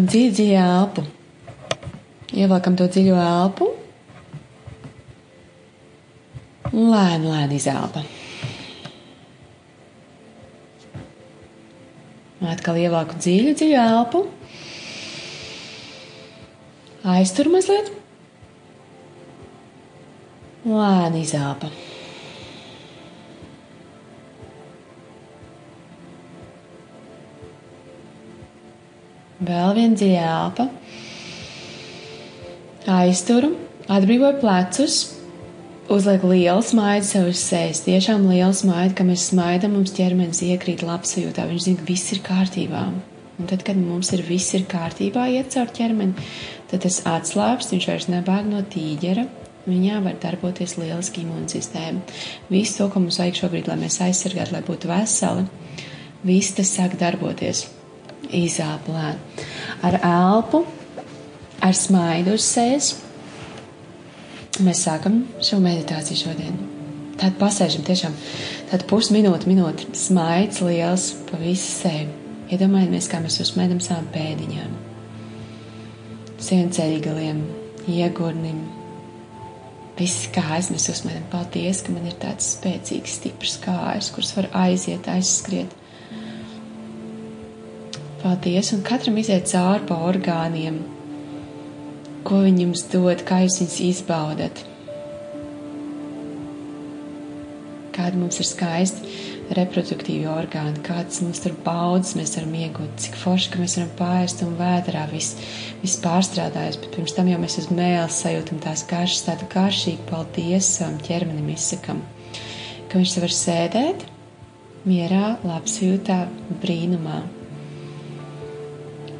Dziļi, dziļi elpu. Ievelkam to dziļo elpu. Lēni, lēni izelpa. Atkal ievelku dziļu, dziļu elpu. Aiztur mazliet. Lēni izelpa. Vēl viena dziļa elpa. Aizturu, atbrīvoju plecus, uzliek lielu smaidu sev uz sejas. Tiešām lielu smaidu, ka mēs smaidām, mums ķermenis iekrīt labsajūtā. Viņš zina, ka viss ir kārtībā. Un tad, kad mums ir viss ir kārtībā, iet caur ķermeni, tad tas atslābst, viņš vairs nebēg no tīģera. Viņā var darboties lieliski imūnsistēma. Visu to, ko mums vajag šobrīd, lai mēs aizsargātu, lai būtu veseli, viss tas sāk darboties izelplē. Ar elpu, ar smaidu uz sejas. Mēs sākam šo meditāciju šodien. Tad pasēžam tiešām tādu pusminūti, minūti smaids liels pa visu seju. Iedomājamies, kā mēs uzsmaidam savām pēdiņām, sienceļgaliem, iegurnim. Viss kājas mēs uzsmaidam. Paldies, ka man ir tāds spēcīgs, stiprs kājas, kuras var aiziet, aizskriet. Paldies, un katram iziet cauri pa orgāniem, ko viņi jums dod, kā jūs viņus izbaudat. Kādi mums ir skaisti reproduktīvi orgāni, kādas mums tur baudas mēs varam iegūt, cik forši, ka mēs varam pāriest un vētrā viss, viss pārstrādājas, bet pirms tam jau mēs uz mēles sajūtam tās garšas, tādu garšīgu paldies savam ķermenim izsakam, ka viņš var sēdēt mierā, labsajūtā, brīnumā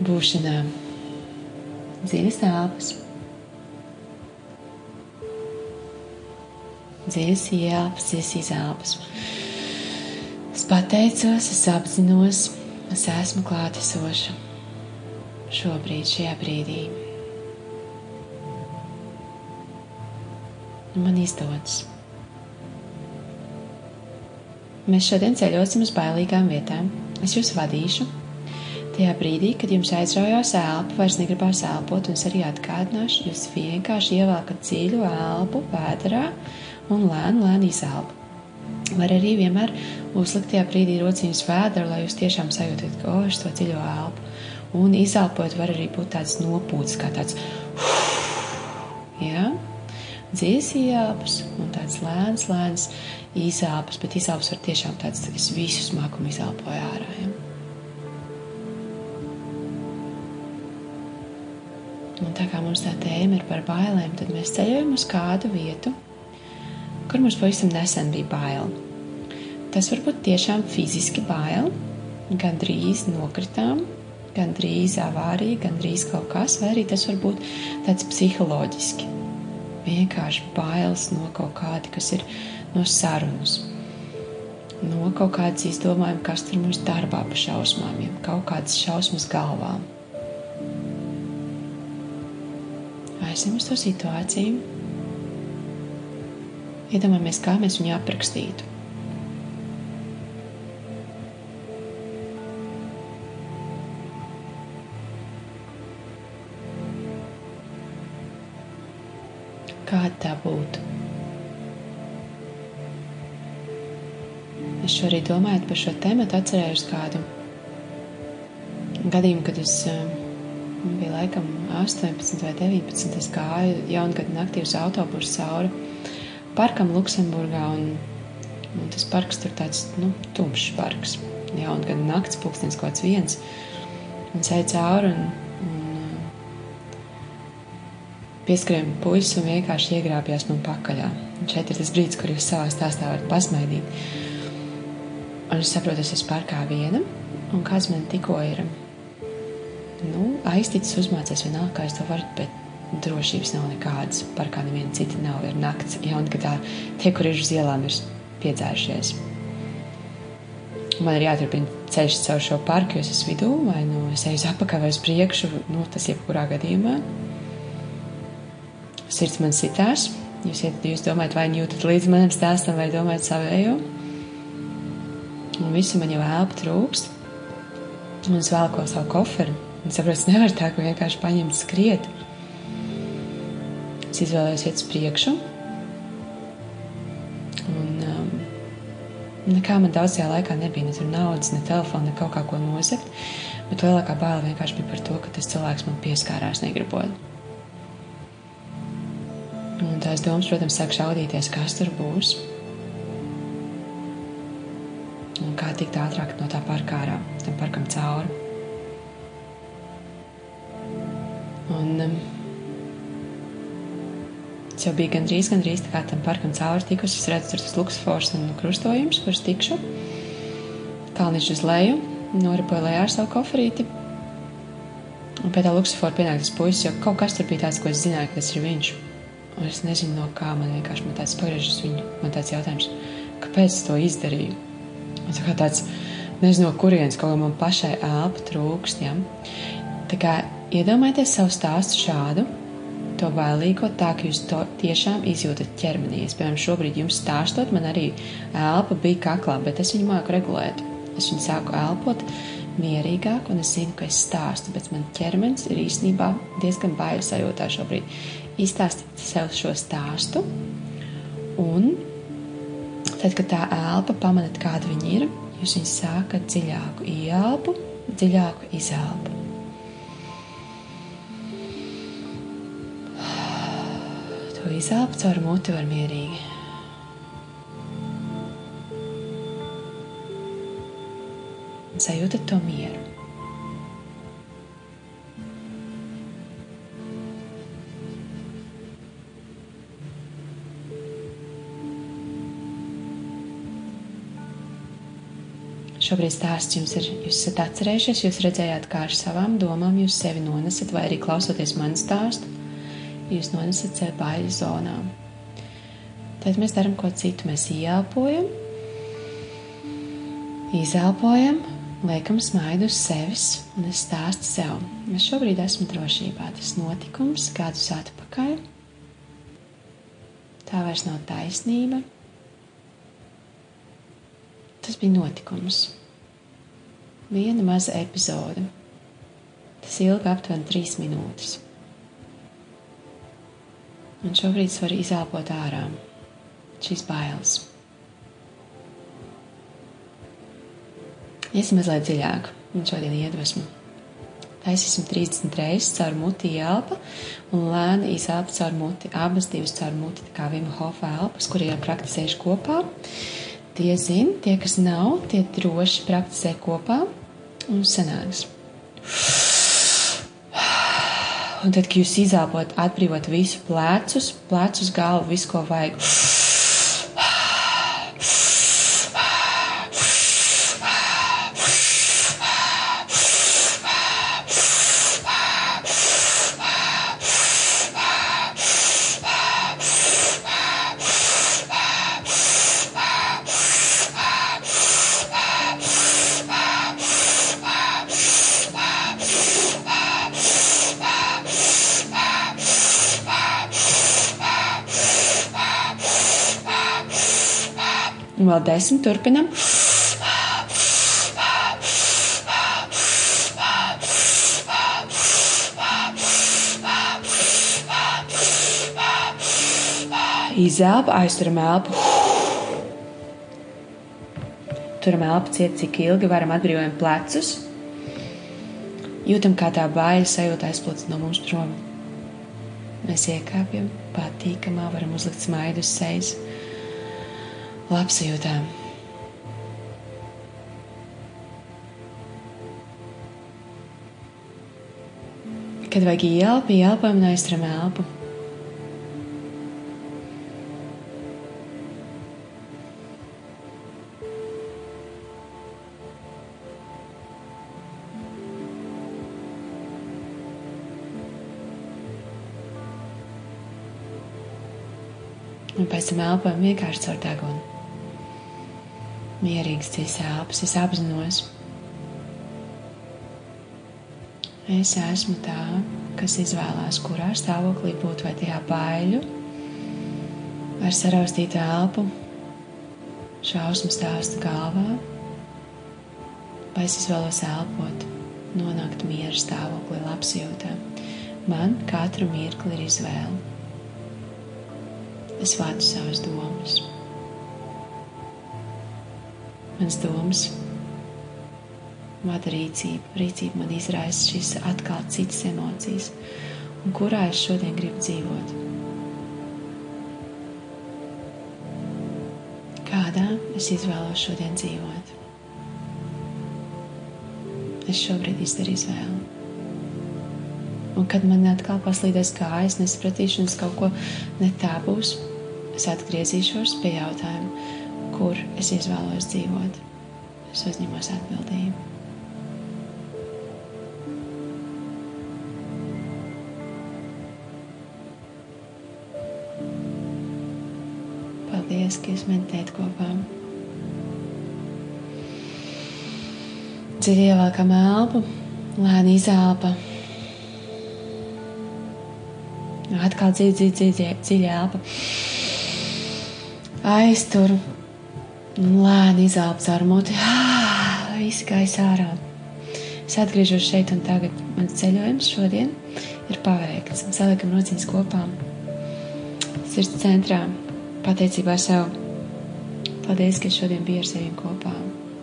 būšanā. Dziļas elpas, dziļas ieelpas, dziļas izelpas. Es pateicos, es apzinos, es esmu klātesoša šobrīd, šajā brīdī. Man izdodas. Mēs šodien ceļosim uz bailīgām vietām. Es jūs vadīšu Tajā brīdī, kad jums aizraujās elpa, vairs negribās elpot, un es arī atgādināšu, jūs vienkārši ievelkat dziļu elpu vēderā un lēni, lēni izelpu. Var arī vienmēr uzlikt tajā brīdī rociņas vēderu, lai jūs tiešām sajūtat, oh, to dziļo elpu. Un izelpot var arī būt tāds nopūts, kā tāds jā, dziļas ieelpas un tāds lēns, lēns izelpas, bet izelpas var tiešām tāds, es visu smagumu izelpoju ārā. Ja? Un tā kā mums tā tēma ir par bailēm, tad mēs ceļojam uz kādu vietu, kur mums pavisam nesen bija bail. Tas var būt tiešām fiziski bail, gan drīz nokritām, gan drīz avārija, gan drīz kaut kas, vai arī tas var būt tāds psiholoģiski. Vienkārši bailes no kaut kāda, kas ir no sarunas, no kaut kādas izdomājuma, kas tur mums darbā pa šausmām, jau kaut kādas šausmas galvām. Aizsim uz to situāciju. Iedomājamies, kā mēs viņu aprakstītu. Kāda tā būtu? Es šorīt domājot par šo tēmu, atcerējos kādu gadījumu, kad es uh, bija laikam 18 vai 19. Es gāju jaungada naktī uz autobusu cauri parkam Luksemburgā. Un, un tas parks tur tāds nu, tumšs parks. Jaungada nakts, pulkstenis kaut kāds viens. Un es eju cauri un, un pieskrēju puisis un vienkārši iegrābjās man pakaļā. Un šeit ir tas brīdis, kur jūs savā stāstā varat pasmaidīt. Un es saprotu, es esmu parkā viena, un kāds man tikko ir nu, aizticis, uzmācies vienalga, kā es to varu, bet drošības nav nekādas. Parkā neviena cita nav, ir nakts, jaungadā tie, kur ir uz ielām, ir piedzērušies. Man ir jāturpina ceļš caur šo parku, jo es esmu vidū, vai nu es eju uz apakā vai uz priekšu, nu, tas jebkurā gadījumā. Sirds man sitās, jūs, jūs domājat, vai jūtat līdz manam stāstam, vai domājat savējo. Un visu man jau elpa trūkst. Un es vēlko savu koferu Un saprotu, es nevaru tā, ka vienkārši paņemt skriet. Es izvēlējos iet uz priekšu. Un um, nekā man daudz tajā laikā nebija. Ne naudas, ne telefona, ne kaut kā ko nozagt. Bet lielākā baila vienkārši bija par to, ka tas cilvēks man pieskārās negribot. Un tās domas, protams, sāk šaudīties, kas tur būs. Un kā tikt ātrāk no tā parka ārā, tam parkam cauri. Un um, es jau biju gandrīz, gandrīz tā kā tam parkam cauri tikusi. Es redzu, tur tas luksfors un krustojums, kurus tikšu. Kalniņš uz leju, noripoju lejā ar savu koferīti. Un pie tā luksfora pienāk tas puisis, jo kaut kas tur bija tāds, ko es zināju, ka tas ir viņš. Un es nezinu, no kā man vienkārši man tāds pagriežas viņu. Man tāds jautājums, kāpēc es to izdarīju? Un tā kā tāds, nezinu, no kurienes kaut kā man pašai elpa trūkst. Ja? Tā kā iedomājieties savu stāstu šādu, to bailīgo, tā ka jūs to tiešām izjūtat ķermenī. Es, piemēram, šobrīd jums stāstot, man arī elpa bija kaklā, bet es viņu māku regulēt. Es viņu sāku elpot mierīgāk, un es zinu, ka es stāstu, bet man ķermenis ir īstenībā diezgan bailes sajūtā šobrīd izstāstīt sev šo stāstu. Un tad, kad tā elpa pamanat, kāda viņa ir, jūs viņu sākat dziļāku ieelpu, dziļāku izelpu. To izelpu caur muti var mierīgi. Sajūtat to mieru. Šobrīd stāsts jums ir, jūs esat atcerējušies, jūs redzējāt, kā ar savām domām jūs sevi nonesat, vai arī klausoties manu stāstu, jūs nonesat sevi baiļu zonām. Tad mēs darām ko citu. Mēs ieelpojam, izelpojam, liekam smaidu uz sevis, un es stāstu sev. Es šobrīd esmu drošībā. Tas notikums gadus atpakaļ. Tā vairs nav taisnība. Tas bija notikums. Viena maza epizode. Tas ilga aptuveni trīs minūtes. Un šobrīd es varu izelpot ārā šīs bailes. Iesim mazliet dziļāk, un šodien iedvesmu. Taisīsim 30 reizes caur muti elpa un lēni izelpa caur muti. Abas divas caur muti, kā Vima Hofa elpas, kur ir praktizējuši kopā. Tie zina, tie, kas nav, tie droši praktizē kopā un sanāks. Un tad, kad jūs izelpot, atbrīvot visu plecus, plecus, galvu, visu, ko vajag. Un vēl desmit turpinam. Izelpa, aizturam elpu. Turam elpu ciet, cik ilgi varam atbrīvojam plecus. Jūtam, kā tā baila sajūta aizplūst no mums prom. Mēs iekāpjam patīkamā, varam uzlikt smaidu uz sejas labsajūtām. Kad vajag ielpu, ielpojam un aizturam elpu. Un pēc tam elpojam vienkārši caur degunu mierīgs cits elpas. Es apzinos, es esmu tā, kas izvēlās, kurā stāvoklī būt vai tajā baiļu, ar saraustītu elpu, šausmu stāstu galvā, vai es izvēlos elpot nonākt miera stāvoklī, labsajūtā. Man katru mirkli ir izvēle. Es vadu savas domas. Mans domas vada rīcība. Rīcība man izraisa šīs atkal citas emocijas, un kurā es šodien gribu dzīvot. Kādā es izvēlos šodien dzīvot? Es šobrīd izdaru izvēli. Un kad man atkal paslīdēs kājas, nesapratīšu, un es kaut ko ne tā būs, es atgriezīšos pie jautājuma, kur es izvēlos dzīvot. Es uzņemos atbildību. Paldies, ka jūs meditējat kopā. Dziļi ievelkam elpu, lēni izelpa. Atkal dziļi, dziļi, dziļi, dziļi elpa. Aiztur, lēni izelpa caur muti. Gaisa ārā. Es atgriežos šeit un tagad. Mans ceļojums šodien ir paveikts. Saliekam rociņas kopā. Sirds centrā pateicībā sev. Paldies, ka šodien biji ar sevi kopā.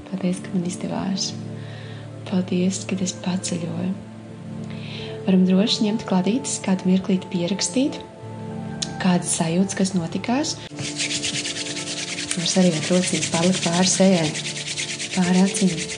Paldies, ka man izdevās. Paldies, ka es paceļoju. Varam droši ņemt kladītes, kādu mirklīti pierakstīt, kādas sajūtas, kas notikās. Var ar rociņu palikt pāri sejai, pāri acīm.